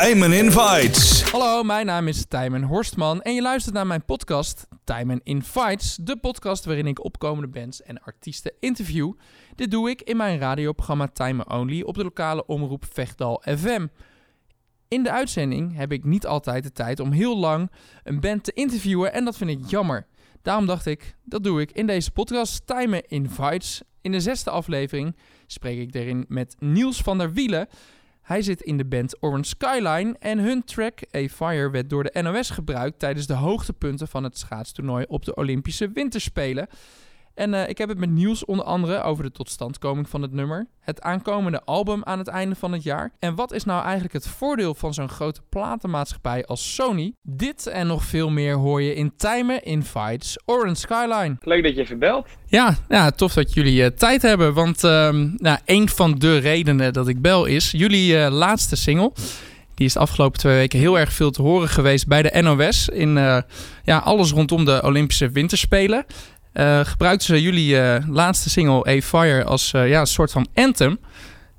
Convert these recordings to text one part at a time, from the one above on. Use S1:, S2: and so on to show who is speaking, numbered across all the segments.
S1: Tijmen Invites.
S2: Hallo, mijn naam is Tijmen Horstman en je luistert naar mijn podcast Tijmen Invites, de podcast waarin ik opkomende bands en artiesten interview. Dit doe ik in mijn radioprogramma Time Only op de lokale omroep Vechtdal FM. In de uitzending heb ik niet altijd de tijd om heel lang een band te interviewen en dat vind ik jammer. Daarom dacht ik, dat doe ik in deze podcast Time Invites. In de zesde aflevering spreek ik daarin met Niels van der Wielen. Hij zit in de band Orange Skyline en hun track A Fire werd door de NOS gebruikt tijdens de hoogtepunten van het schaatstoernooi op de Olympische Winterspelen. En uh, ik heb het met Niels onder andere over de totstandkoming van het nummer, het aankomende album aan het einde van het jaar en wat is nou eigenlijk het voordeel van zo'n grote platenmaatschappij als Sony. Dit en nog veel meer hoor je in Timen in Fights Orange Skyline.
S3: Leuk dat je even belt.
S2: Ja, ja tof dat jullie uh, tijd hebben, want uh, nou, een van de redenen dat ik bel is jullie uh, laatste single. Die is de afgelopen twee weken heel erg veel te horen geweest bij de NOS. In ja, alles rondom de Olympische Winterspelen. Uh, gebruikten ze jullie uh, laatste single A Fire als uh, ja, een soort van anthem.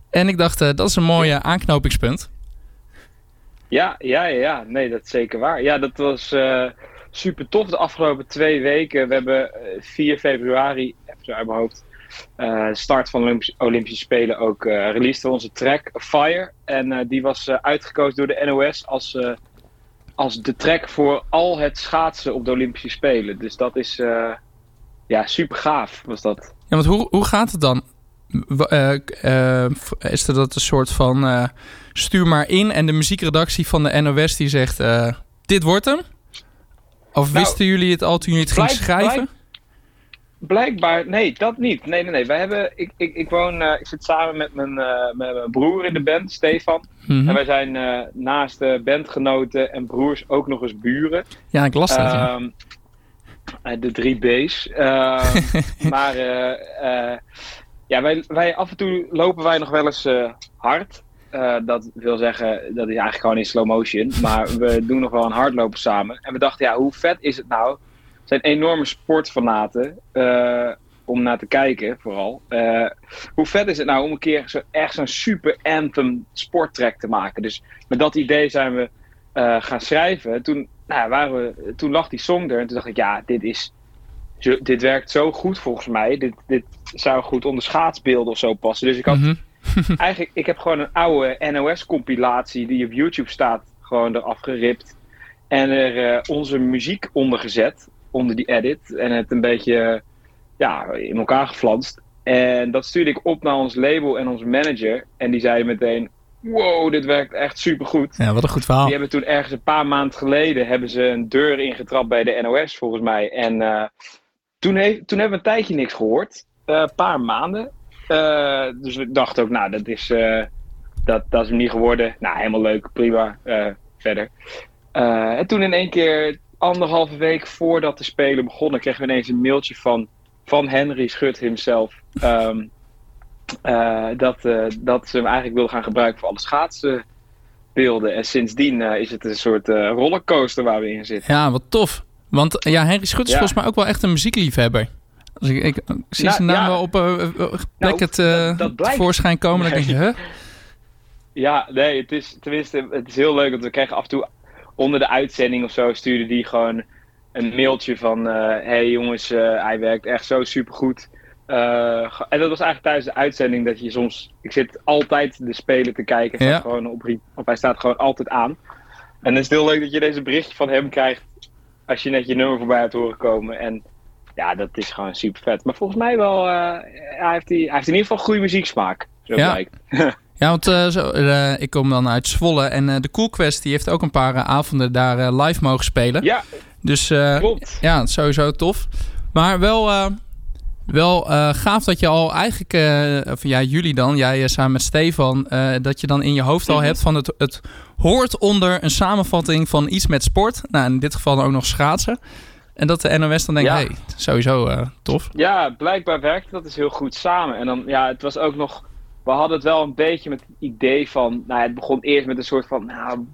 S2: En ik dacht, dat is een mooie aanknopingspunt.
S3: Ja, ja, ja. Nee, dat is zeker waar. Ja, dat was super tof de afgelopen twee weken. We hebben 4 februari, even uit mijn hoofd, start van de Olympische, Olympische Spelen ook released onze track Fire. En die was uitgekozen door de NOS als, als de track voor al het schaatsen op de Olympische Spelen. Dus dat is ja, super gaaf was dat.
S2: Ja, want hoe, hoe gaat het dan? Uh, uh, is er dat een soort van uh, stuur maar in en de muziekredactie van de NOS die zegt dit wordt hem? Of nou, wisten jullie het al toen jullie het gingen schrijven?
S3: Blijk, blijkbaar, nee, dat niet. Nee, nee, nee. Wij hebben, ik, ik, ik woon, ik zit samen met mijn, met mijn broer in de band, Stefan. Mm -hmm. En wij zijn naast de bandgenoten en broers ook nog eens buren.
S2: Ja, ik las dat. Ja.
S3: De drie B's. Uh, maar uh, ja, wij, wij, af en toe lopen wij nog wel eens hard. dat wil zeggen, dat is eigenlijk gewoon in slow motion. Maar we doen nog wel een hardlopen samen. En we dachten, ja, hoe vet is het nou? Het zijn enorme sportfanaten om naar te kijken, vooral. hoe vet is het nou om een keer zo, echt zo'n super anthem sporttrack te maken? Dus met dat idee zijn we gaan schrijven. Toen nou, waren we, toen lag die song er en toen dacht ik, ja, dit is. Dit werkt zo goed volgens mij. Dit, dit zou goed onder schaatsbeelden of zo passen. Dus ik had
S2: Mhm.
S3: eigenlijk, ik heb gewoon een oude NOS-compilatie die op YouTube staat, gewoon eraf geript. En er uh, onze muziek onder gezet, onder die edit. En het een beetje ja, in elkaar geflanst. En dat stuurde ik op naar ons label en onze manager. En die zeiden meteen, wow, dit werkt echt supergoed.
S2: Ja, wat een goed verhaal.
S3: Die hebben toen ergens een paar maanden geleden hebben ze een deur ingetrapt bij de NOS, volgens mij. En uh, toen, heeft, toen hebben we een tijdje niks gehoord. Een uh, paar maanden. Uh, dus we dachten ook, nou, dat is, dat, dat is hem niet geworden. Nou, helemaal leuk, prima. verder. en toen in één keer, anderhalve week voordat de Spelen begonnen, kregen we ineens een mailtje van, van Henry Schut himself. Um, dat, uh, dat ze hem eigenlijk wilden gaan gebruiken voor alle schaatsbeelden. En sindsdien uh, is het een soort rollercoaster waar we in zitten.
S2: Ja, wat tof. Want ja, Henry Schut is ja. volgens mij ook wel echt een muziekliefhebber. Als ik, ik, ik zie nou, zijn naam ja. wel op plek het nou, dat, dat tevoorschijn komen. Dan denk je, huh?
S3: Ja, nee, het is tenminste, het is heel leuk. Want we krijgen af en toe onder de uitzending of zo stuurde die gewoon een mailtje van... hé hey, jongens, hij werkt echt zo supergoed. Uh, en dat was eigenlijk tijdens de uitzending dat je soms... Ik zit altijd de spelen te kijken.
S2: Ja.
S3: Gewoon op, of hij staat gewoon altijd aan. En dan is het heel leuk dat je deze berichtje van hem krijgt... als je net je nummer voorbij hebt horen komen. En ja, dat is gewoon super vet. Maar volgens mij wel... Uh, hij, heeft die, hij heeft in ieder geval goede muzieksmaak. Zo
S2: ja.
S3: blijkt.
S2: Ja, want uh, zo, uh, ik kom dan uit Zwolle en uh, de Cool Quest die heeft ook een paar avonden daar live mogen spelen.
S3: Ja,
S2: dus
S3: klopt.
S2: ja, sowieso tof. Maar wel, wel gaaf dat je al eigenlijk, of ja, jullie dan, jij samen met Stefan, dat je dan in je hoofd al
S3: Mhm.
S2: hebt van het, het hoort onder een samenvatting van iets met sport. Nou, in dit geval dan ook nog schaatsen. En dat de NOS dan denkt,
S3: Ja.
S2: hey, sowieso tof.
S3: Ja, blijkbaar werkte dat dus heel goed samen. En dan, ja, het was ook nog... We hadden het wel een beetje met het idee van... Nou, het begon eerst met een soort van... Nou,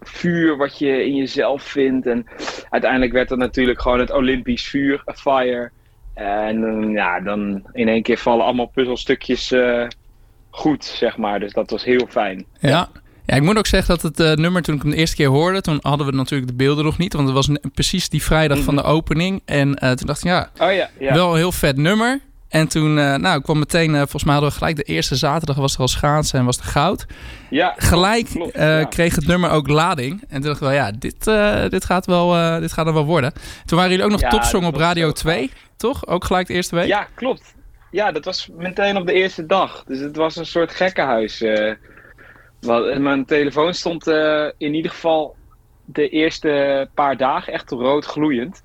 S3: vuur wat je in jezelf vindt. En uiteindelijk werd dat natuurlijk gewoon het Olympisch vuur, a fire. En eh, ja, dan in één keer vallen allemaal puzzelstukjes eh, goed, zeg maar. Dus dat was heel fijn.
S2: Ja. Ja, ik moet ook zeggen dat het uh, nummer, toen ik hem de eerste keer hoorde, toen hadden we natuurlijk de beelden nog niet. Want het was precies die vrijdag van de opening. En uh, toen dacht ik, ja,
S3: oh, ja, ja,
S2: wel een heel vet nummer. En toen uh, nou, kwam meteen, volgens mij hadden we gelijk de eerste zaterdag was er al schaatsen en was er goud.
S3: Ja,
S2: gelijk
S3: klopt, ja.
S2: kreeg het nummer ook lading. En toen dacht ik wel, ja, dit, dit, gaat, wel, dit gaat er wel worden. Toen waren jullie ook nog
S3: Ja,
S2: topsong op Radio
S3: zo
S2: 2, toch? Ook gelijk de eerste week?
S3: Ja, klopt. Ja, dat was meteen op de eerste dag. Dus het was een soort gekkenhuis. eh. Wat- mijn telefoon stond eh, in ieder geval de eerste paar dagen echt rood gloeiend.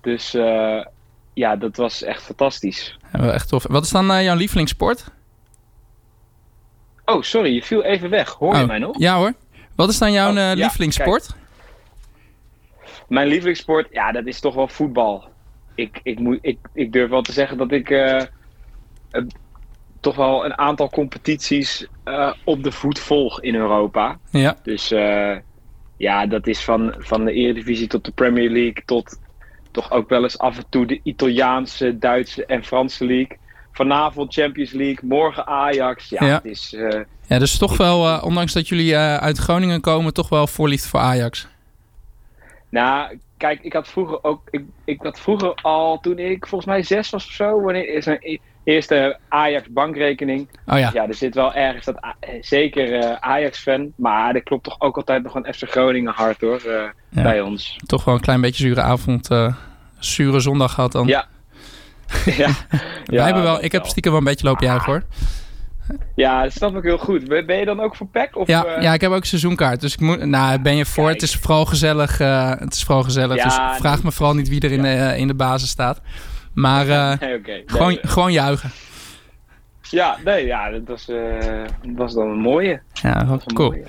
S3: Dus eh, ja, dat was echt fantastisch.
S2: Ja, echt tof. Wat is dan eh, jouw lievelingssport?
S3: Oh, sorry, je viel even weg. Hoor je
S2: Oh,
S3: mij nog?
S2: Ja hoor. Wat is dan jouw
S3: Oh,
S2: eh,
S3: ja,
S2: lievelingssport?
S3: Mijn lievelingssport, ja, dat is toch wel voetbal. Ik, ik, moet, ik, ik durf wel te zeggen dat ik eh, toch wel een aantal competities op de voet volg in Europa.
S2: Ja.
S3: Dus ja, dat is van, van de Eredivisie tot de Premier League tot toch ook wel eens af en toe de Italiaanse, Duitse en Franse League. Vanavond Champions League, morgen Ajax. Ja,
S2: Ja.
S3: het is... eh,
S2: Ja, dus toch wel, eh, ondanks dat jullie eh, uit Groningen komen, toch wel voorliefde voor Ajax.
S3: Nou, kijk, ik had vroeger ook. Ik, ik had vroeger al, toen ik volgens mij zes was of zo, wanneer is mijn e- eerste Ajax bankrekening.
S2: Oh ja,
S3: Ja, er zit wel ergens dat eh, zeker eh, Ajax-fan, maar er klopt toch ook altijd nog een FC Groningen hart hoor, eh,
S2: Ja.
S3: bij ons.
S2: toch wel een klein beetje zure avond, zure zondag gehad dan.
S3: Ja. ja.
S2: Wij hebben wel,
S3: dat
S2: ik heb stiekem wel een beetje lopen juichen hoor.
S3: Ja, dat snap ik heel goed. Ben je dan ook voor PEC? Of,
S2: Ja, ja, ik heb ook seizoenkaart. Dus ik moet, nou, ben je voor?
S3: Kijk.
S2: Het is vooral gezellig. het is vooral gezellig.
S3: Ja,
S2: dus vraag
S3: nee.
S2: me vooral niet wie er in, de, in de basis staat. Maar eh,
S3: Nee,
S2: gewoon,
S3: nee.
S2: gewoon juichen.
S3: Ja, nee, ja, dat was, eh, dat was dan een mooie.
S2: Ja,
S3: Dat was een
S2: cool.
S3: mooie.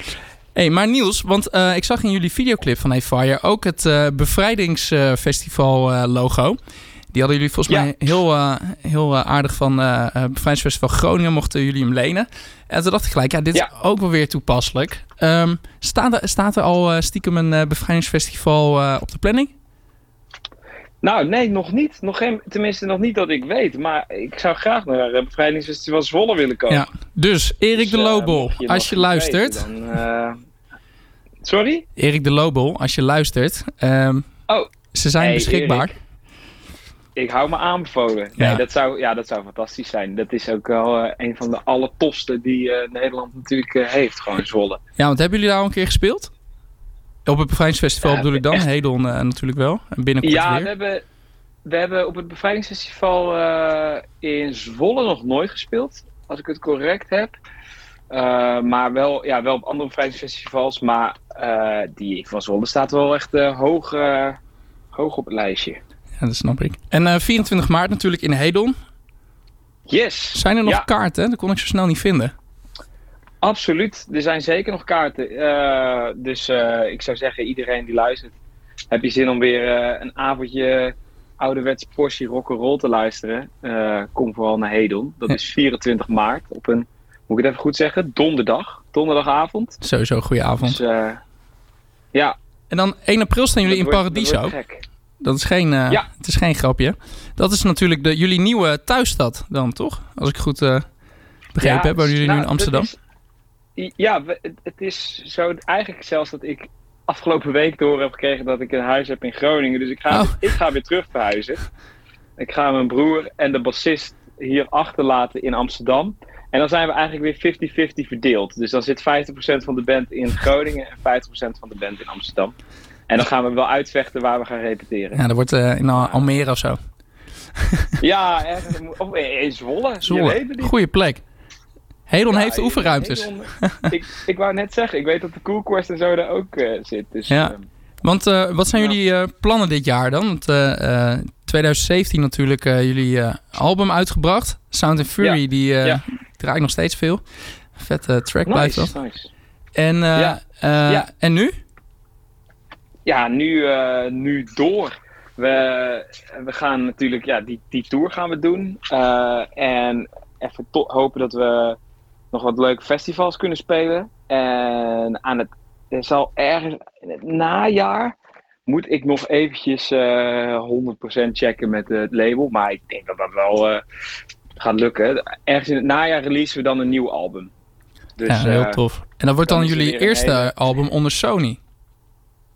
S2: Hey, maar Niels, want eh, ik zag in jullie videoclip van Hey Fire ook het eh, bevrijdingsfestival logo. Die hadden jullie volgens
S3: Ja.
S2: mij heel, heel aardig van Bevrijdingsfestival Groningen mochten jullie hem lenen. En toen dacht ik gelijk, ja, dit
S3: Ja.
S2: is ook wel weer toepasselijk. Ehm, staat, er, staat er al stiekem een bevrijdingsfestival op de planning?
S3: Nou, nee, nog niet. Nog geen, tenminste, nog niet dat ik weet. Maar ik zou graag naar het Bevrijdingsfestival Zwolle willen komen.
S2: Ja. Dus Erik
S3: Dus,
S2: de
S3: eh,
S2: Lobel, als je luistert.
S3: weten, dan, eh, Sorry?
S2: Erik de Lobel, als je luistert. ehm,
S3: Oh.
S2: Ze zijn
S3: Hey,
S2: beschikbaar.
S3: Erik. Ik hou me aanbevolen.
S2: Ja.
S3: Nee, dat zou, ja, dat zou fantastisch zijn. Dat is ook wel eh, een van de allertofste die Nederland natuurlijk heeft. Gewoon Zwolle.
S2: Ja, want hebben jullie daar al een keer gespeeld? Op het Bevrijdingsfestival bedoel ik dan.
S3: echt.
S2: Hedon eh, natuurlijk wel. En binnenkort
S3: Ja,
S2: weer.
S3: we hebben, we hebben op het Bevrijdingsfestival eh, in Zwolle nog nooit gespeeld. Als ik het correct heb. Eh, maar wel, ja, wel op andere bevrijdingsfestivals. Maar die van Zwolle staat wel echt hoog, hoog op het lijstje.
S2: Ja, dat snap ik. En eh, 24 maart natuurlijk in Hedon.
S3: Yes!
S2: Zijn er nog
S3: Ja.
S2: kaarten? Dat kon ik zo snel niet vinden.
S3: Absoluut, er zijn zeker nog kaarten. Eh, dus eh, ik zou zeggen, iedereen die luistert, heb je zin om weer eh, een avondje ouderwetse portie rock'n'roll te luisteren? Kom vooral naar Hedon. Dat is 24 maart op een, moet ik het even goed zeggen, donderdag. Donderdagavond.
S2: Sowieso een goede avond.
S3: Dus ja.
S2: En dan 1 april staan jullie in
S3: wordt-
S2: Paradiso.
S3: gek.
S2: Dat is geen,
S3: Ja.
S2: het is geen grapje. Dat is natuurlijk de, jullie nieuwe thuisstad dan, toch? Als ik goed begrepen
S3: Ja,
S2: heb, wonen jullie
S3: nou,
S2: nu in
S3: dat
S2: Amsterdam?
S3: Ja, het, is zo eigenlijk zelfs dat ik afgelopen week door heb gekregen dat ik een huis heb in Groningen. Dus ik ga,
S2: Oh.
S3: ik ga weer terug verhuizen. Ik ga mijn broer en de bassist hier achterlaten in Amsterdam. En dan zijn we eigenlijk weer 50-50 verdeeld. Dus dan zit 50% van de band in Groningen en 50% van de band in Amsterdam. En dan gaan we wel uitvechten waar we gaan repeteren.
S2: Ja, dat wordt eh, in Al- Almere of zo.
S3: Ja, of in Zwolle.
S2: Goeie plek. Hedon
S3: Ja,
S2: heeft oefenruimtes.
S3: Hedon- ik, ik wou net zeggen, ik weet dat de Coolquest en zo daar ook eh, zit. Dus,
S2: Ja.
S3: eh,
S2: Want eh, wat zijn
S3: Ja.
S2: jullie eh, plannen dit jaar dan? Want eh, eh, 2017 natuurlijk jullie album uitgebracht. Sound and Fury,
S3: Ja.
S2: die draait nog steeds veel. Vette track blijft dat.
S3: nice, nice.
S2: En, en nu?
S3: Ja, nu, nu door. We, we gaan natuurlijk, ja, die, die tour gaan we doen. En even hopen dat we nog wat leuke festivals kunnen spelen. En aan het, er zal ergens in het najaar moet ik nog eventjes eh 100% checken met het label. Maar ik denk dat dat wel eh, gaat lukken. Ergens in het najaar releasen we dan een nieuw album. Dus,
S2: ja, heel
S3: eh,
S2: tof. En dat wordt dan, jullie eerste
S3: hele-
S2: album onder Sony.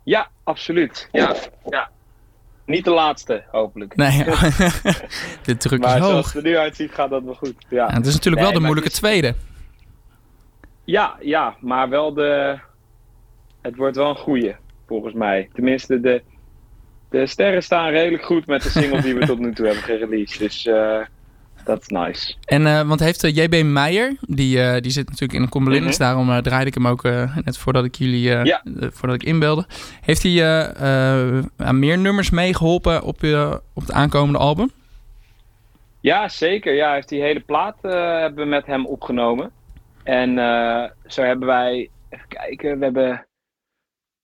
S3: Ja, absoluut. Ja, ja. Niet de laatste, hopelijk.
S2: Nee, de druk
S3: maar
S2: is
S3: zoals
S2: hoog.
S3: het er nu uitziet, gaat dat wel goed. Ja,
S2: Ja, het is natuurlijk wel de
S3: maar
S2: moeilijke tweede.
S3: Ja, ja, maar wel de... Het wordt wel een goeie, volgens mij. Tenminste, de, de sterren staan redelijk goed met de single die we tot nu toe hebben gereleased. Dus eh, dat is nice.
S2: En, eh, want heeft eh, JB Meijer, die, eh, die zit natuurlijk in de Combelindes,
S3: Mhm.
S2: daarom eh, draaide ik hem ook eh, net voordat ik jullie, eh,
S3: Ja.
S2: eh, voordat ik inbelde. Heeft hij eh, eh, aan meer nummers meegeholpen op, op het aankomende album?
S3: Ja, zeker. Ja, hij heeft die hele plaat eh, hebben we met hem opgenomen. En eh, zo hebben wij, even kijken, we hebben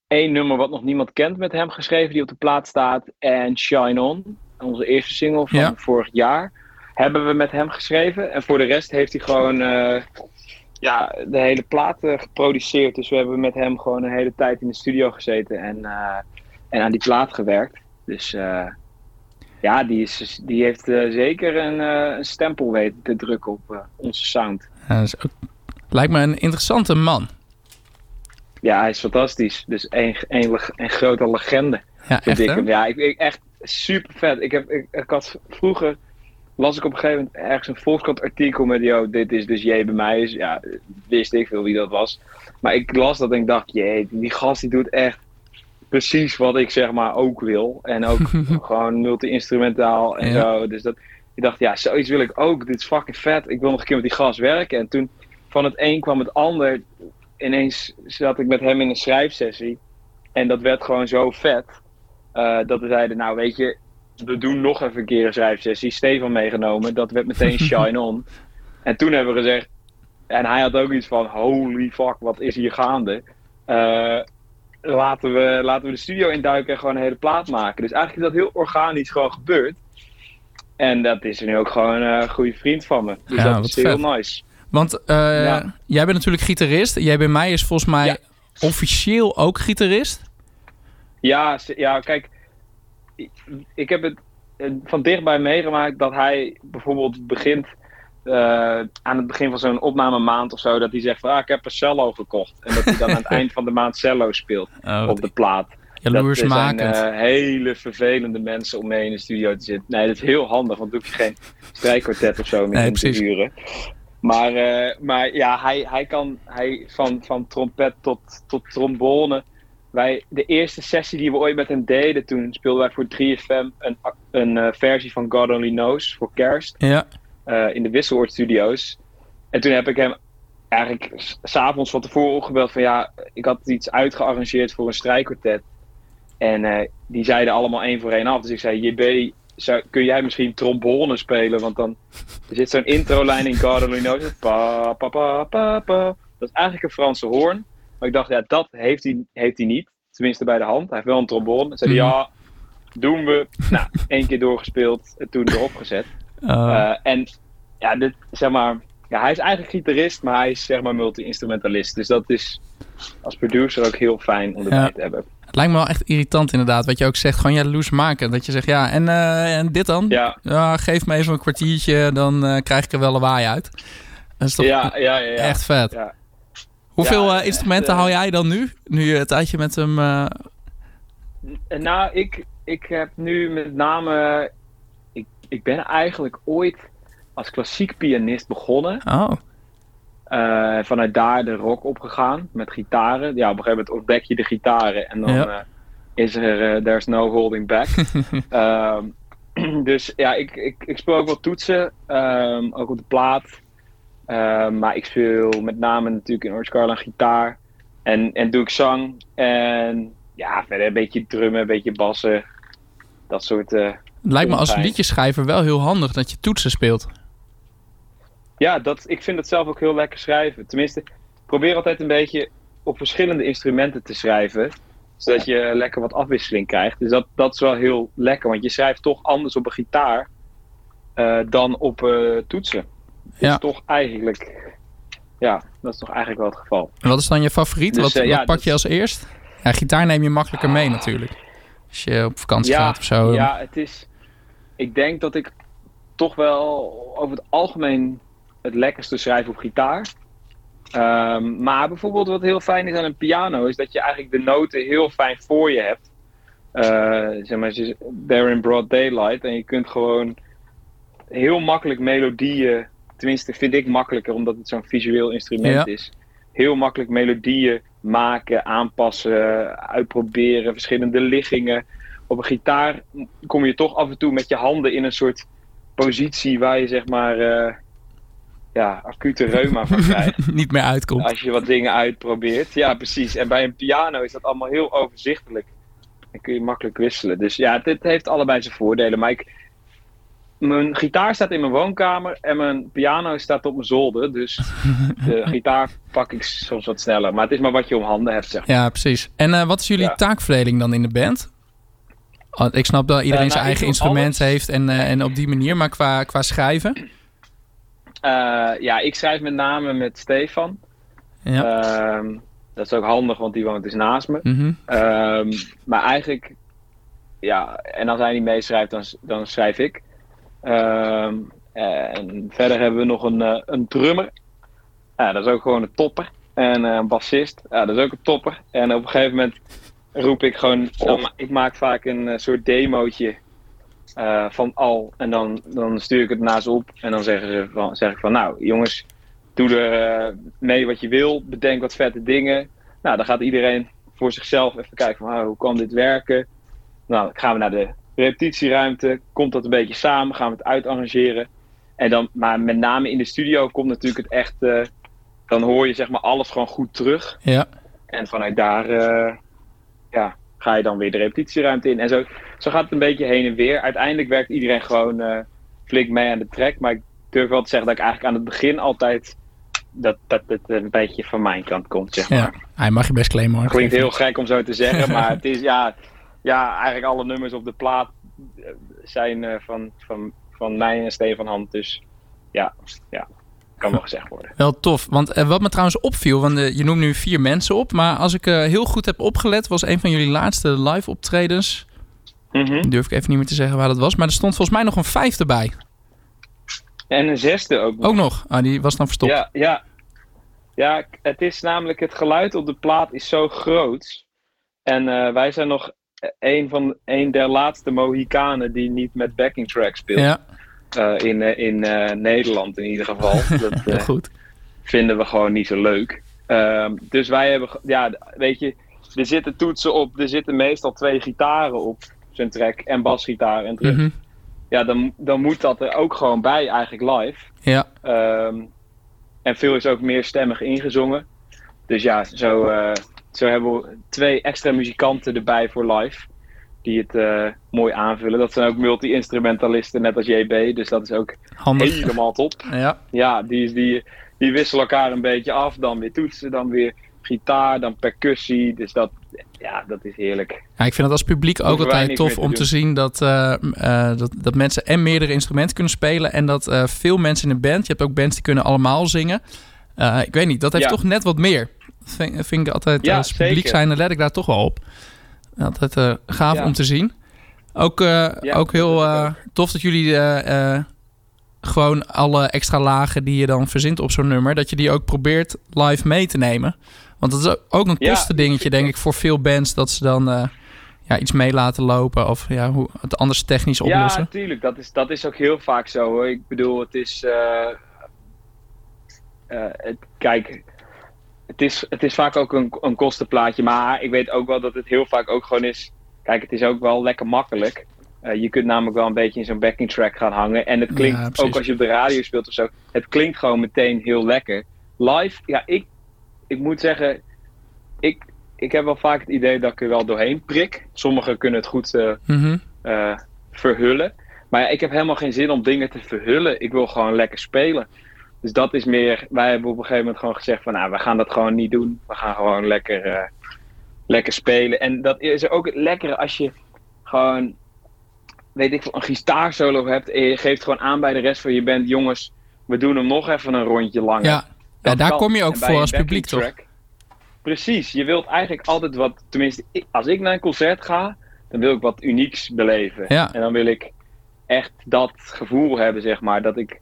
S3: één nummer wat nog niemand kent met hem geschreven, die op de plaat staat. En Shine On, onze eerste single van
S2: Ja.
S3: vorig jaar, hebben we met hem geschreven. En voor de rest heeft hij gewoon eh, ja, de hele plaat eh, geproduceerd. Dus we hebben met hem gewoon een hele tijd in de studio gezeten en, en aan die plaat gewerkt. Dus ja, die, is, die heeft zeker een, een stempel weten te drukken op onze sound.
S2: Ja, dat is ook- lijkt me een interessante man.
S3: Ja, hij is fantastisch. Dus een, een, een grote legende.
S2: Ja, echt
S3: ik hem. Ja, ik, ik, echt super vet. Ik, heb, ik, ik had vroeger, las ik op een gegeven moment ergens een Volkskrant artikel met, yo, dit is dus J bij mij. Is. Ja, wist ik veel wie dat was. Maar ik las dat en ik dacht, jee, die gast die doet echt precies wat ik zeg maar ook wil. En ook gewoon multi-instrumentaal en
S2: Ja.
S3: zo. Dus dat, ik dacht, ja, zoiets wil ik ook. Dit is fucking vet. Ik wil nog een keer met die gast werken. En toen van het een kwam het ander. Ineens zat ik met hem in een schrijfsessie. En dat werd gewoon zo vet. eh, dat we zeiden, nou weet je, we doen nog even een keer een schrijfsessie. Stefan meegenomen. Dat werd meteen shine on. En toen hebben we gezegd. En hij had ook iets van, holy fuck, wat is hier gaande? Eh, laten, we, laten we de studio induiken en gewoon een hele plaat maken. Dus eigenlijk is dat heel organisch gewoon gebeurd. En dat is nu ook gewoon een goede vriend van me. Dus
S2: Ja,
S3: dat is heel
S2: vet.
S3: nice.
S2: Want eh,
S3: Ja.
S2: jij bent natuurlijk gitarist. Jij bij mij is volgens mij
S3: Ja.
S2: officieel ook gitarist.
S3: Ja, ja kijk, ik, heb het eh, van dichtbij meegemaakt dat hij bijvoorbeeld begint eh, aan het begin van zo'n opnamemaand of zo, dat hij zegt van ah, ik heb een cello gekocht. En dat hij dan aan het eind van de maand cello speelt
S2: Oh,
S3: op de plaat.
S2: jaloers
S3: dat zijn hele vervelende mensen om mee in de studio te zitten. Nee, dat is heel handig, want dan hoef je geen strijkkwartet of zo meer
S2: Nee,
S3: te huren. Maar, eh, maar ja, hij, hij kan hij, van, van trompet tot, tot trombone. Wij, de eerste sessie die we ooit met hem deden, toen speelden wij voor 3FM een, een eh, versie van God Only Knows voor kerst
S2: ja.
S3: eh, in de Wisseloord Studios. En toen heb ik hem eigenlijk s- s'avonds van tevoren opgebeld van ja, ik had iets uitgearrangeerd voor een strijkkwartet. En die zeiden allemaal één voor één af. Dus ik zei, JB, zou, kun jij misschien trombone spelen? Want dan er zit zo'n introlijn in Knows. Pa, pa, pa, pa, pa. Dat is eigenlijk een Franse hoorn. Maar ik dacht, ja, dat heeft hij, heeft hij niet. Tenminste bij de hand. Hij heeft wel een trombone. Dan zei hij,
S2: Mhm.
S3: ja, doen we. Nou, één keer doorgespeeld en toen erop gezet.
S2: Uh,
S3: Eh, en ja, dit, zeg maar, ja, hij is eigenlijk gitarist, maar hij is zeg maar multi-instrumentalist. Dus dat is als producer ook heel fijn om erbij
S2: Ja.
S3: te hebben.
S2: Lijkt me wel echt irritant inderdaad. Wat je ook zegt, gewoon jaloers maken. Dat je zegt, ja, en, eh, en dit dan?
S3: Ja,
S2: Ja, geef me even een kwartiertje, dan eh, krijg ik er wel lawaai uit. Dat is toch
S3: ja, ja, ja. ja.
S2: echt vet.
S3: Ja.
S2: Hoeveel eh, instrumenten hou jij dan nu? Nu je een tijdje met hem...
S3: Nou, ik, ik heb nu met name. Ik, ik ben eigenlijk ooit als klassiek pianist begonnen.
S2: Oh,
S3: Eh, vanuit daar de rock opgegaan met gitaren. Ja, op een gegeven moment ontdek je de gitaren en dan
S2: Ja.
S3: eh, is er, eh, there's no holding back. Ehm, dus ja, ik, ik, ik speel ook wel toetsen, ehm, ook op de plaat. Ehm, maar ik speel met name natuurlijk in Orange Carlin gitaar. En, en doe ik zang. En ja, verder een beetje drummen, een beetje bassen. Dat soort...
S2: het lijkt me als liedjeschrijver wel heel handig dat je toetsen speelt.
S3: Ja, dat, ik vind het zelf ook heel lekker schrijven. Tenminste, ik probeer altijd een beetje op verschillende instrumenten te schrijven. Zodat je lekker wat afwisseling krijgt. Dus dat, dat is wel heel lekker. Want je schrijft toch anders op een gitaar eh, dan op eh, toetsen. Dat
S2: Ja.
S3: is toch eigenlijk... Ja, dat is toch eigenlijk wel het geval.
S2: En wat is dan je favoriet?
S3: Dus,
S2: wat
S3: eh,
S2: wat
S3: ja,
S2: pak je als eerst? Ja, gitaar neem je makkelijker mee natuurlijk. Als je op vakantie
S3: Ja,
S2: gaat of zo.
S3: Ja, het is... Ik denk dat ik toch wel over het algemeen het lekkerste schrijf op gitaar. Ehm, maar bijvoorbeeld wat heel fijn is aan een piano, is dat je eigenlijk de noten heel fijn voor je hebt. Uh, zeg maar, they're in broad daylight. En je kunt gewoon heel makkelijk melodieën, tenminste vind ik makkelijker omdat het zo'n visueel instrument is. Heel makkelijk melodieën maken, aanpassen, uitproberen, verschillende liggingen. Op een gitaar kom je toch af en toe met je handen in een soort positie waar je zeg maar uh, ja, acute reuma van krijgt.
S2: Niet meer uitkomt.
S3: Als je wat dingen uitprobeert. Ja, precies. En bij een piano is dat allemaal heel overzichtelijk. En kun je makkelijk wisselen. Dus ja, dit heeft allebei zijn voordelen. Maar ik, mijn gitaar staat in mijn woonkamer en mijn piano staat op mijn zolder. Dus de gitaar pak ik soms wat sneller. Maar het is maar wat je om handen hebt, zeg
S2: Ja, precies. En uh, wat is jullie taakverdeling dan in de band? Oh, ik snap dat iedereen uh, zijn eigen instrument heeft en, uh, en op die manier, maar qua, qua schrijven?
S3: Ja, ik schrijf met name met Stefan. Ja. Ehm, dat is ook handig, want die woont dus naast me.
S2: Mm -hmm.
S3: um, maar eigenlijk, ja, en als hij niet meeschrijft, dan, dan schrijf ik. Um, en verder hebben we nog een, uh, een drummer. Ja, dat is ook gewoon een topper. En uh, een bassist. Ja, dat is ook een topper. En op een gegeven moment roep ik gewoon. Dan, ik maak vaak een uh, soort demootje van al. En dan, dan stuur ik het naar ze op. En dan zeggen ze van, zeg ik van: Nou, jongens, doe er mee wat je wil. Bedenk wat vette dingen. Nou, dan gaat iedereen voor zichzelf even kijken van oh, hoe kan dit werken. Nou, dan gaan we naar de repetitieruimte. Komt dat een beetje samen? Gaan we het uitarrangeren? En dan, maar met name in de studio komt natuurlijk het echt. Uh, dan hoor je zeg maar alles gewoon goed terug.
S2: Ja.
S3: En vanuit daar uh, ja, ga je dan weer de repetitieruimte in. En zo, zo gaat het een beetje heen en weer. Uiteindelijk werkt iedereen gewoon uh, flink mee aan de track. Maar ik durf wel te zeggen dat ik eigenlijk aan het begin altijd. Dat, dat het een beetje van mijn kant komt, zeg maar. Ja,
S2: hij mag je best claimen hoor.
S3: Klinkt heel gek om zo te zeggen, maar het is ja ja, eigenlijk alle nummers op de plaat eh, zijn uh, van, van, van mij en Stefan Hand. Dus ja, ja, kan wel gezegd worden.
S2: Wel tof. Want uh, wat me trouwens opviel, want uh, je noemt nu vier mensen op. Maar als ik heel goed heb opgelet, was een van jullie laatste live optredens.
S3: Mm -hmm.
S2: Durf ik even niet meer te zeggen waar dat was. Maar er stond volgens mij nog een vijfde bij.
S3: En een zesde ook nog.
S2: Ook nog? Ah, die was dan verstopt.
S3: Ja, ja. ja, het is namelijk het geluid op de plaat is zo groot. En wij zijn nog een, van, een der laatste Mohikanen die niet met backing track speelt.
S2: Ja.
S3: Uh, in uh, in uh, Nederland in ieder geval. Dat
S2: goed.
S3: vinden we gewoon niet zo leuk. Ehm, dus wij hebben, ja, weet je, er zitten toetsen op, er zitten meestal twee gitaren op zijn track en basgitaar en terug.
S2: Mm -hmm.
S3: Ja, dan, dan moet dat er ook gewoon bij eigenlijk live.
S2: Ja.
S3: Um, en veel is ook meer stemmig ingezongen. Dus ja, zo, zo hebben we twee extra muzikanten erbij voor live. Die het uh, mooi aanvullen. Dat zijn ook multi-instrumentalisten, net als JB. Dus dat is ook
S2: Handig.
S3: helemaal top.
S2: Ja,
S3: ja die, die, die wisselen elkaar een beetje af. Dan weer toetsen, dan weer gitaar, dan percussie. Dus dat, ja, dat is heerlijk.
S2: Ja, ik vind het als publiek ook altijd tof om te, te zien dat, uh, uh, dat, dat mensen en meerdere instrumenten kunnen spelen. En dat uh, veel mensen in een band, je hebt ook bands die kunnen allemaal zingen. ik weet niet, dat heeft ja. toch net wat meer. Dat vind, vind ik altijd,
S3: ja,
S2: als publiek zijn, dan let ik daar toch wel op. Altijd gaaf om te zien. Ook, ook heel tof dat jullie eh, eh, gewoon alle extra lagen die je dan verzint op zo'n nummer, dat je die ook probeert live mee te nemen. Want dat is ook een
S3: Ja,
S2: kostendingetje, denk ik, voor veel bands, dat ze dan eh, ja, iets mee laten lopen of ja, hoe het anders technisch
S3: Ja,
S2: oplossen.
S3: natuurlijk. Dat is, dat is ook heel vaak zo hoor. Ik bedoel, het is. eh, eh, het, kijk, het is, het is vaak ook een, een kostenplaatje. Maar ik weet ook wel dat het heel vaak ook gewoon is. Kijk, het is ook wel lekker makkelijk. Je kunt namelijk wel een beetje in zo'n backing track gaan hangen. En het
S2: Ja,
S3: klinkt, ook als je op de radio speelt of zo, het klinkt gewoon meteen heel lekker. Live, ja, ik, ik moet zeggen, ik, ik heb wel vaak het idee dat ik er wel doorheen prik. Sommigen kunnen het goed eh,
S2: Mhm.
S3: eh, verhullen. Maar ja, ik heb helemaal geen zin om dingen te verhullen. Ik wil gewoon lekker spelen. Dus dat is meer. Wij hebben op een gegeven moment gewoon gezegd: van nou, we gaan dat gewoon niet doen. We gaan gewoon lekker, eh, lekker spelen. En dat is ook het lekkere als je gewoon, weet ik veel, een gitaarsolo hebt. En je geeft gewoon aan bij de rest van je band: jongens, we doen hem nog even een rondje langer.
S2: Ja, ja daar
S3: kan.
S2: kom je ook voor als publiek, toch?
S3: Precies, je wilt eigenlijk altijd wat, tenminste, als ik naar een concert ga, dan wil ik wat unieks beleven.
S2: Ja.
S3: En dan wil ik echt dat gevoel hebben, zeg maar, dat ik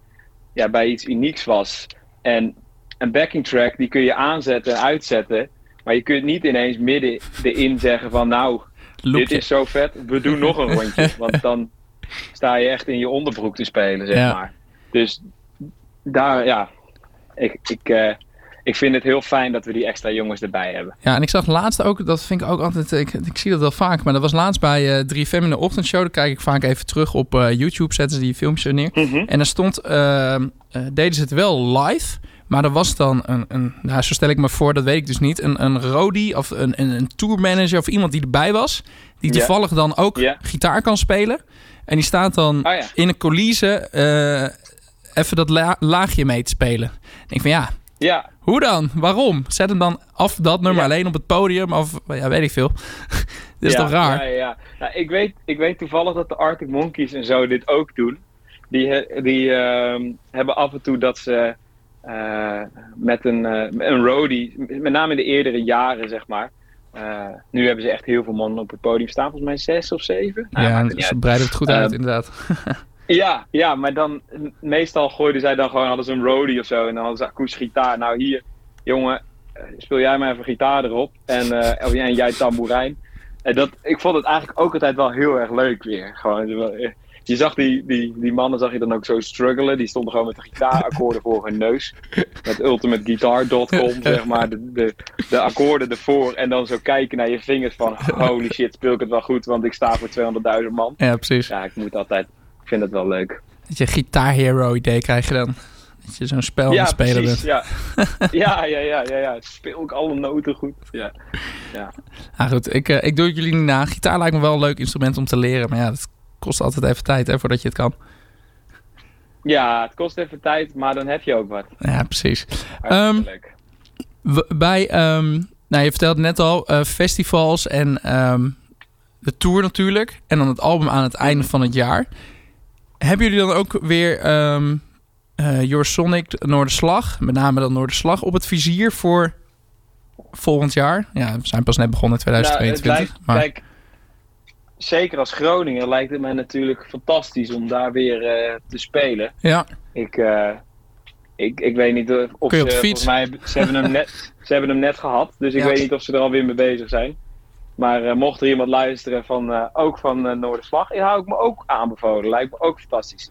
S3: ja, bij iets unieks was. En een backing track die kun je aanzetten en uitzetten. Maar je kunt niet ineens midden erin zeggen van nou, dit is zo vet, we doen nog een rondje. Want dan sta je echt in je onderbroek te spelen, zeg maar. Dus daar, ja, ik, ik, uh, ik vind het heel fijn dat we die extra jongens erbij hebben.
S2: Ja, en ik zag laatst ook, dat vind ik ook altijd, ik, ik zie dat wel vaak, maar dat was laatst bij uh, 3FM in de ochtendshow. Dan kijk ik vaak even terug op uh, YouTube, zetten ze die filmpjes neer.
S3: Mhm.
S2: En er stond, deden ze het wel live, maar er was dan een, een nou, zo stel ik me voor, dat weet ik dus niet, een, een roadie of een, een, een tourmanager of iemand die erbij was, die toevallig yeah. dan ook
S3: Yeah.
S2: gitaar kan spelen. En die staat dan
S3: Oh ja.
S2: in een coulisse even dat la laagje mee te spelen. Ik denk van ja,
S3: Ja,
S2: hoe dan? Waarom? Zet hem dan af dat nummer
S3: Ja.
S2: alleen op het podium of ja, weet ik veel. Dit is
S3: ja,
S2: toch raar?
S3: Ja, ja. Nou, ik, weet, ik weet toevallig dat de Arctic Monkeys en zo dit ook doen. Die, die ehm, hebben af en toe dat ze eh, met een, eh, een roadie, met name in de eerdere jaren zeg maar. eh, nu hebben ze echt heel veel mannen op het podium staan, volgens mij zes of zeven. Nou,
S2: ja, ze breiden het goed uit
S3: Ehm,
S2: inderdaad.
S3: Ja, ja, maar dan meestal gooiden zij dan gewoon hadden ze een roadie of zo en dan hadden ze akoestische gitaar. Nou hier, jongen, eh, speel jij maar even gitaar erop en, eh, of, en jij tamboerijn. En dat, ik vond het eigenlijk ook altijd wel heel erg leuk weer. Gewoon, eh, je zag die, die, die mannen zag je dan ook zo struggelen. Die stonden gewoon met de gitaarakkoorden voor hun neus. Met ultimateguitar.com, zeg maar. De, de, de akkoorden ervoor. En dan zo kijken naar je vingers van... Holy shit, speel ik het wel goed, want ik sta voor 200.000 man.
S2: Ja, precies.
S3: Ja, ik moet altijd... Ik vind het wel leuk.
S2: Dat je Guitar Hero idee krijg je dan. Dat je zo'n spel aan het spelen
S3: precies,
S2: bent.
S3: Ja. ja, ja, ja, ja, ja. Speel ik alle noten goed. Ja.
S2: Ah, goed, ik, eh, ik doe het jullie niet na. Gitaar lijkt me wel een leuk instrument om te leren. Maar ja, dat kost altijd even tijd hè, voordat je het kan.
S3: ja, het kost even tijd, maar dan heb je ook wat.
S2: Ja, precies. W- bij, ehm, nou je vertelde net al, eh, festivals en ehm, de tour natuurlijk. En dan het album aan het einde van het jaar. Hebben jullie dan ook weer ehm eh, Your Sonic Noorderslag, met name dan Noorderslag, op het vizier voor volgend jaar? Ja, we zijn pas net begonnen in
S3: Nou, het
S2: 2022.
S3: lijkt,
S2: maar
S3: Kijk, zeker als Groningen lijkt het mij natuurlijk fantastisch om daar weer eh, te spelen.
S2: ja,
S3: Ik, eh, ik, ik weet niet of, of
S2: Kun je op
S3: ze,
S2: de fiets?
S3: volgens mij, ze hebben, hem net, ze hebben hem net gehad. Dus ik
S2: Ja.
S3: weet niet of ze er alweer mee bezig zijn. Maar eh, mocht er iemand luisteren van, eh, ook van eh, Noorderslag, ja, hou ik me ook aanbevolen. Lijkt me ook fantastisch.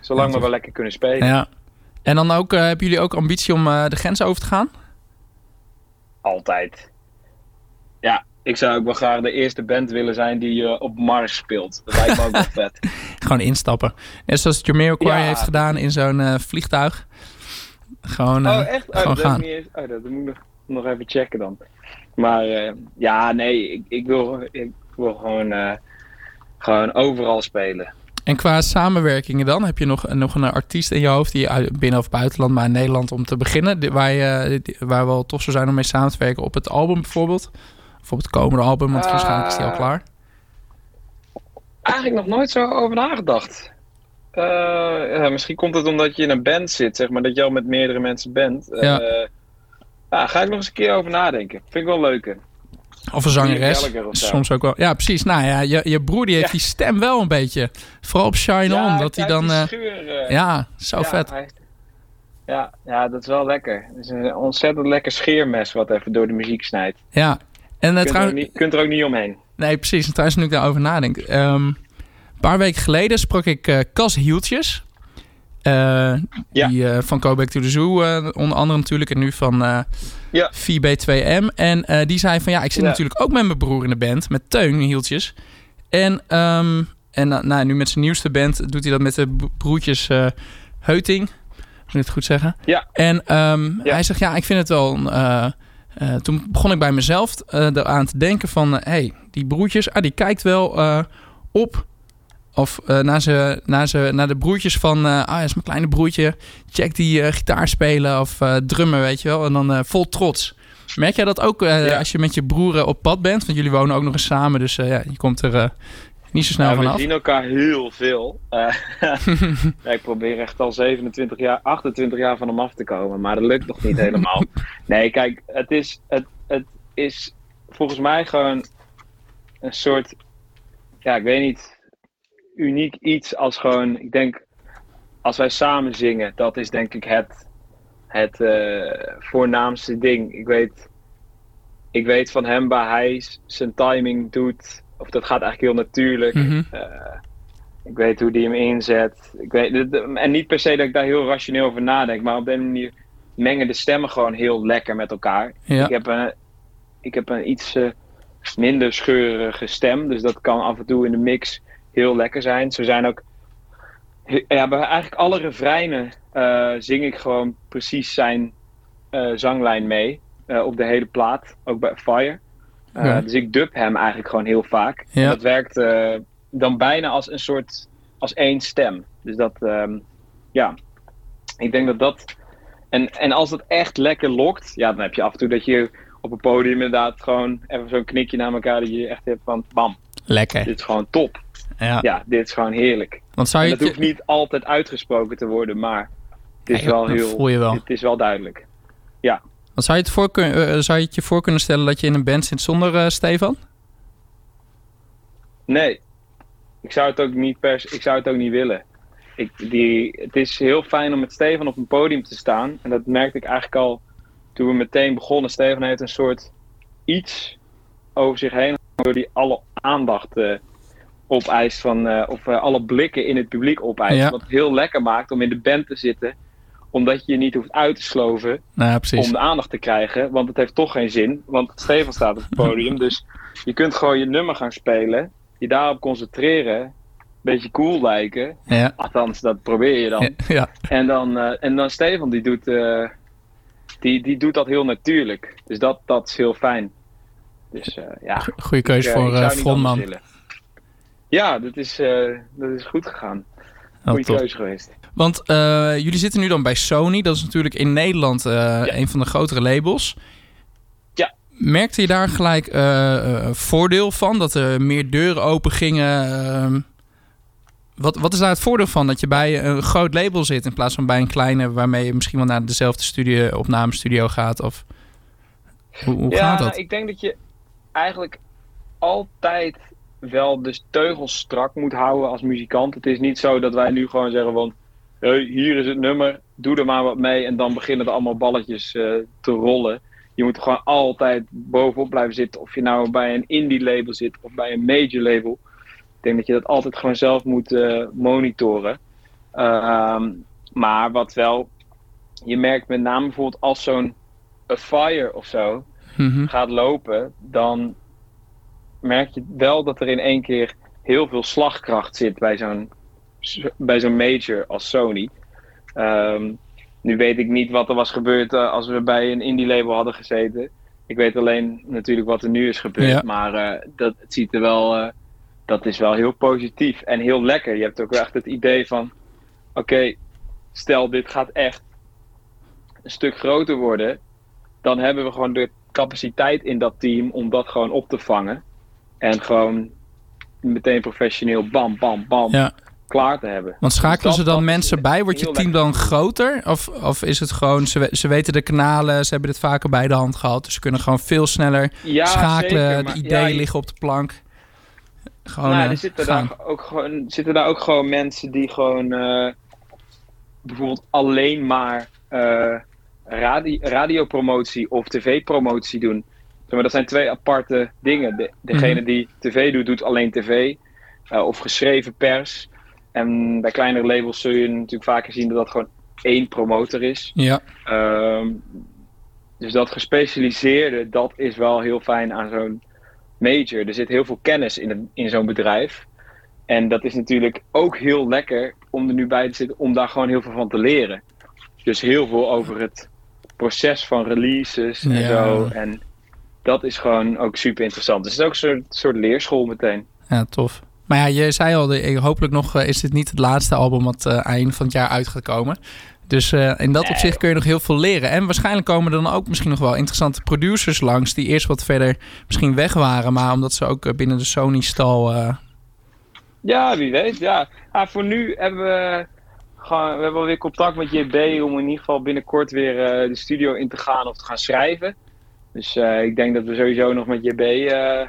S3: Zolang
S2: Ja,
S3: we wel lekker kunnen spelen.
S2: ja. En dan ook, hebben jullie ook ambitie om de grens over te gaan?
S3: Altijd. Ja, ik zou ook wel graag de eerste band willen zijn die op Mars speelt. Dat lijkt me ook wel vet.
S2: Gewoon instappen. Net zoals Jamiroquai
S3: Ja.
S2: heeft gedaan in zo'n vliegtuig. Gewoon,
S3: Oh, echt? Oh,
S2: gewoon
S3: dat, heb
S2: gaan.
S3: ik niet eens- oh, dat moet ik nog, nog even checken dan. Maar eh, ja, nee, ik, ik, wil, ik wil gewoon, eh, gewoon overal spelen.
S2: En qua samenwerkingen dan? Heb je nog, nog een artiest in je hoofd die uit- binnen of buitenland, maar in Nederland om te beginnen, waar, je, waar wel tof zou zijn om mee samen te werken op het album bijvoorbeeld? Of op het komende album, want waarschijnlijk is die al klaar.
S3: Eigenlijk nog nooit zo over nagedacht. Eh, ja, misschien komt het omdat je in een band zit, zeg maar, dat je al met meerdere mensen bent.
S2: Ja.
S3: Eh, ja, ga ik nog eens een keer over nadenken. Vind ik wel leuk.
S2: Of een zangeres. Soms ook wel. Ja, precies. Nou ja, je, je broer die heeft
S3: Ja.
S2: die stem wel een beetje. Vooral op Shine On, dat hij dan... eh,
S3: ja,
S2: ja, zo vet.
S3: hij Ja, ja, dat is wel lekker. Het is een ontzettend lekker scheermes wat even door de muziek snijdt.
S2: Ja. En uh,
S3: Je kunt, er niet, kunt er ook niet omheen.
S2: Nee, precies. En trouwens, nu ik daarover nadenk. Ehm, een paar weken geleden sprak ik eh Cas Hieltjes. Eh,
S3: Ja.
S2: Die eh, van Go Back to the Zoo, eh, onder andere natuurlijk. En nu van
S3: Ja.
S2: 4B2M. En die zei van ja, ik zit
S3: Ja.
S2: natuurlijk ook met mijn broer in de band. Met Teun Hieltjes. En, ehm, en nou, nu met zijn nieuwste band doet hij dat met de broertjes Heuting. Moet ik het goed zeggen?
S3: Ja.
S2: En ehm, hij zegt ja, ik vind het wel... toen begon ik bij mezelf eraan te denken van... hé, hey, die broertjes, ah, die kijkt wel op... Of eh, naar, ze, naar, ze, naar de broertjes van... eh, ah, dat is mijn kleine broertje. Check die eh, gitaar spelen of drummen, weet je wel. En dan vol trots. Merk jij dat ook
S3: Ja.
S2: als je met je broeren op pad bent? Want jullie wonen ook nog eens samen. Dus ja, je komt er niet zo snel
S3: Ja, we
S2: vanaf.
S3: zien elkaar heel veel. Ja, ik probeer echt al 27 jaar, 28 jaar van hem af te komen, maar dat lukt nog niet helemaal. Nee, kijk, het is, het, het is volgens mij gewoon een soort, ja, ik weet niet, uniek iets als gewoon, ik denk, als wij samen zingen, dat is denk ik het, het eh, voornaamste ding. Ik weet, ik weet van hem waar hij zijn timing doet. Of dat gaat eigenlijk heel natuurlijk.
S2: Mhm.
S3: Eh, ik weet hoe die hem inzet. Ik weet, en niet per se dat ik daar heel rationeel over nadenk. Maar op die manier mengen de stemmen gewoon heel lekker met elkaar.
S2: Ja.
S3: Ik heb een, ik heb een iets eh, minder scheurige stem. Dus dat kan af en toe in de mix heel lekker zijn. Zo zijn ook... Ja, bij eigenlijk alle refreinen eh, zing ik gewoon precies zijn eh, zanglijn mee. eh, op de hele plaat. Ook bij Fire.
S2: Ja.
S3: Dus ik dub hem eigenlijk gewoon heel vaak.
S2: Ja.
S3: En dat werkt dan bijna als een soort... Als één stem. Dus dat... ehm, ja. Ik denk dat dat... En, en als het echt lekker lokt... Ja, dan heb je af en toe dat je op een podium inderdaad gewoon even zo'n knikje naar elkaar dat je echt hebt van bam,
S2: Lekker.
S3: dit is gewoon top.
S2: Ja.
S3: Ja, dit is gewoon heerlijk.
S2: Want zou
S3: En
S2: je
S3: dat
S2: het
S3: hoeft niet altijd uitgesproken te worden, maar het is
S2: Ja,
S3: wel heel,
S2: voel je wel.
S3: het is wel duidelijk.
S2: want zou je, het voor kun- eh, zou je het je voor kunnen stellen dat je in een band zit zonder eh, Stefan?
S3: Nee, ik zou het ook niet pers, ik zou het ook niet willen. Ik, die, het is heel fijn om met Stefan op een podium te staan. En dat merkte ik eigenlijk al toen we meteen begonnen. Stefan heeft een soort iets over zich heen, door die alle aandacht eh, opeist van, eh, of eh, alle blikken in het publiek opeist.
S2: Ja.
S3: Wat het heel lekker maakt om in de band te zitten, omdat je je niet hoeft uit te sloven
S2: Nou ja,
S3: om de aandacht te krijgen. Want het heeft toch geen zin. Want Stefan staat op het podium. dus je kunt gewoon je nummer gaan spelen. Je daarop concentreren. Een beetje cool lijken.
S2: Ja.
S3: Althans, dat probeer je dan.
S2: Ja, ja.
S3: En dan, en dan Stefan, die doet, die, die doet dat heel natuurlijk. Dus dat, dat is heel fijn. Dus eh, ja.
S2: Goede keuze
S3: ik, eh,
S2: voor eh, frontman.
S3: Ja, dat is, dat is goed gegaan.
S2: Oh,
S3: Goeie
S2: top.
S3: keuze geweest.
S2: Want jullie zitten nu dan bij Sony. Dat is natuurlijk in Nederland een van de grotere labels.
S3: Ja.
S2: Merkte je daar gelijk eh, voordeel van? Dat er meer deuren open gingen? Ehm, wat, wat is daar het voordeel van? Dat je bij een groot label zit in plaats van bij een kleine... waarmee je misschien wel naar dezelfde studio, opnamestudio gaat? Of hoe, hoe
S3: ja,
S2: gaat dat?
S3: ik denk dat je eigenlijk altijd wel de teugels strak moet houden als muzikant. Het is niet zo dat wij nu gewoon zeggen van... Hier is het nummer, doe er maar wat mee... en dan beginnen er allemaal balletjes eh, te rollen. Je moet gewoon altijd bovenop blijven zitten. Of je nou bij een indie label zit of bij een major label. Ik denk dat je dat altijd gewoon zelf moet eh, monitoren. Ehm, maar wat wel... Je merkt met name bijvoorbeeld als zo'n A Fire of zo
S2: Mhm.
S3: gaat lopen, dan merk je wel dat er in één keer heel veel slagkracht zit bij zo'n bij zo'n major als Sony. Ehm, nu weet ik niet wat er was gebeurd eh, als we bij een indie label hadden gezeten. Ik weet alleen natuurlijk wat er nu is gebeurd,
S2: Ja.
S3: maar eh, dat, het ziet er wel, eh, dat is wel heel positief en heel lekker. Je hebt ook echt het idee van, oké, stel dit gaat echt een stuk groter worden, dan hebben we gewoon de capaciteit in dat team om dat gewoon op te vangen. En gewoon meteen professioneel bam, bam, bam
S2: Ja.
S3: klaar te hebben.
S2: Want schakelen
S3: Dus
S2: ze dan mensen bij? Wordt je team
S3: lekker.
S2: dan groter? Of, of is het gewoon, ze, ze weten de kanalen, ze hebben dit vaker bij de hand gehad. Dus ze kunnen gewoon veel sneller
S3: Ja,
S2: schakelen.
S3: zeker,
S2: de ideeën
S3: ja,
S2: liggen op de plank. Gewoon
S3: nou,
S2: eh,
S3: er zitten
S2: gaan.
S3: daar, ook gewoon, zitten daar ook gewoon mensen die gewoon eh, bijvoorbeeld alleen maar eh radi radiopromotie of tv-promotie doen. Maar, dat zijn twee aparte dingen. De, degene
S2: Mhm.
S3: die tv doet, doet alleen tv eh, of geschreven pers. En bij kleinere labels zul je natuurlijk vaker zien dat dat gewoon één promotor is.
S2: Ja,
S3: Ehm, dus dat gespecialiseerde, dat is wel heel fijn aan zo'n major. Er zit heel veel kennis in, in zo'n bedrijf. En dat is natuurlijk ook heel lekker om er nu bij te zitten, om daar gewoon heel veel van te leren. Dus heel veel over het proces van releases en
S2: Ja.
S3: zo. En dat is gewoon ook super interessant. Dus het is ook een soort, soort leerschool meteen.
S2: ja, tof. Maar ja, je zei al, hopelijk nog eh, is dit niet het laatste album wat eh, eind van het jaar uit gaat komen. Dus eh, in dat
S3: Nee,
S2: opzicht kun je nog heel veel leren. En waarschijnlijk komen er dan ook misschien nog wel interessante producers langs... die eerst wat verder misschien weg waren... maar omdat ze ook binnen de Sony-stal...
S3: Ja, wie weet. Ja. Ah, voor nu hebben we, we hebben alweer contact met JB om in ieder geval binnenkort weer eh, de studio in te gaan of te gaan schrijven. Dus eh, ik denk dat we sowieso nog met JB, eh,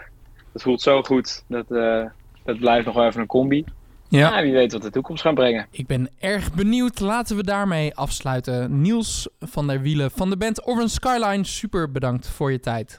S3: dat voelt zo goed. Dat, dat blijft nog wel even een combi. ja. wie weet wat de toekomst gaat brengen.
S2: Ik ben erg benieuwd. Laten we daarmee afsluiten. Niels van der Wielen van de band Orange Skyline, super bedankt voor je tijd.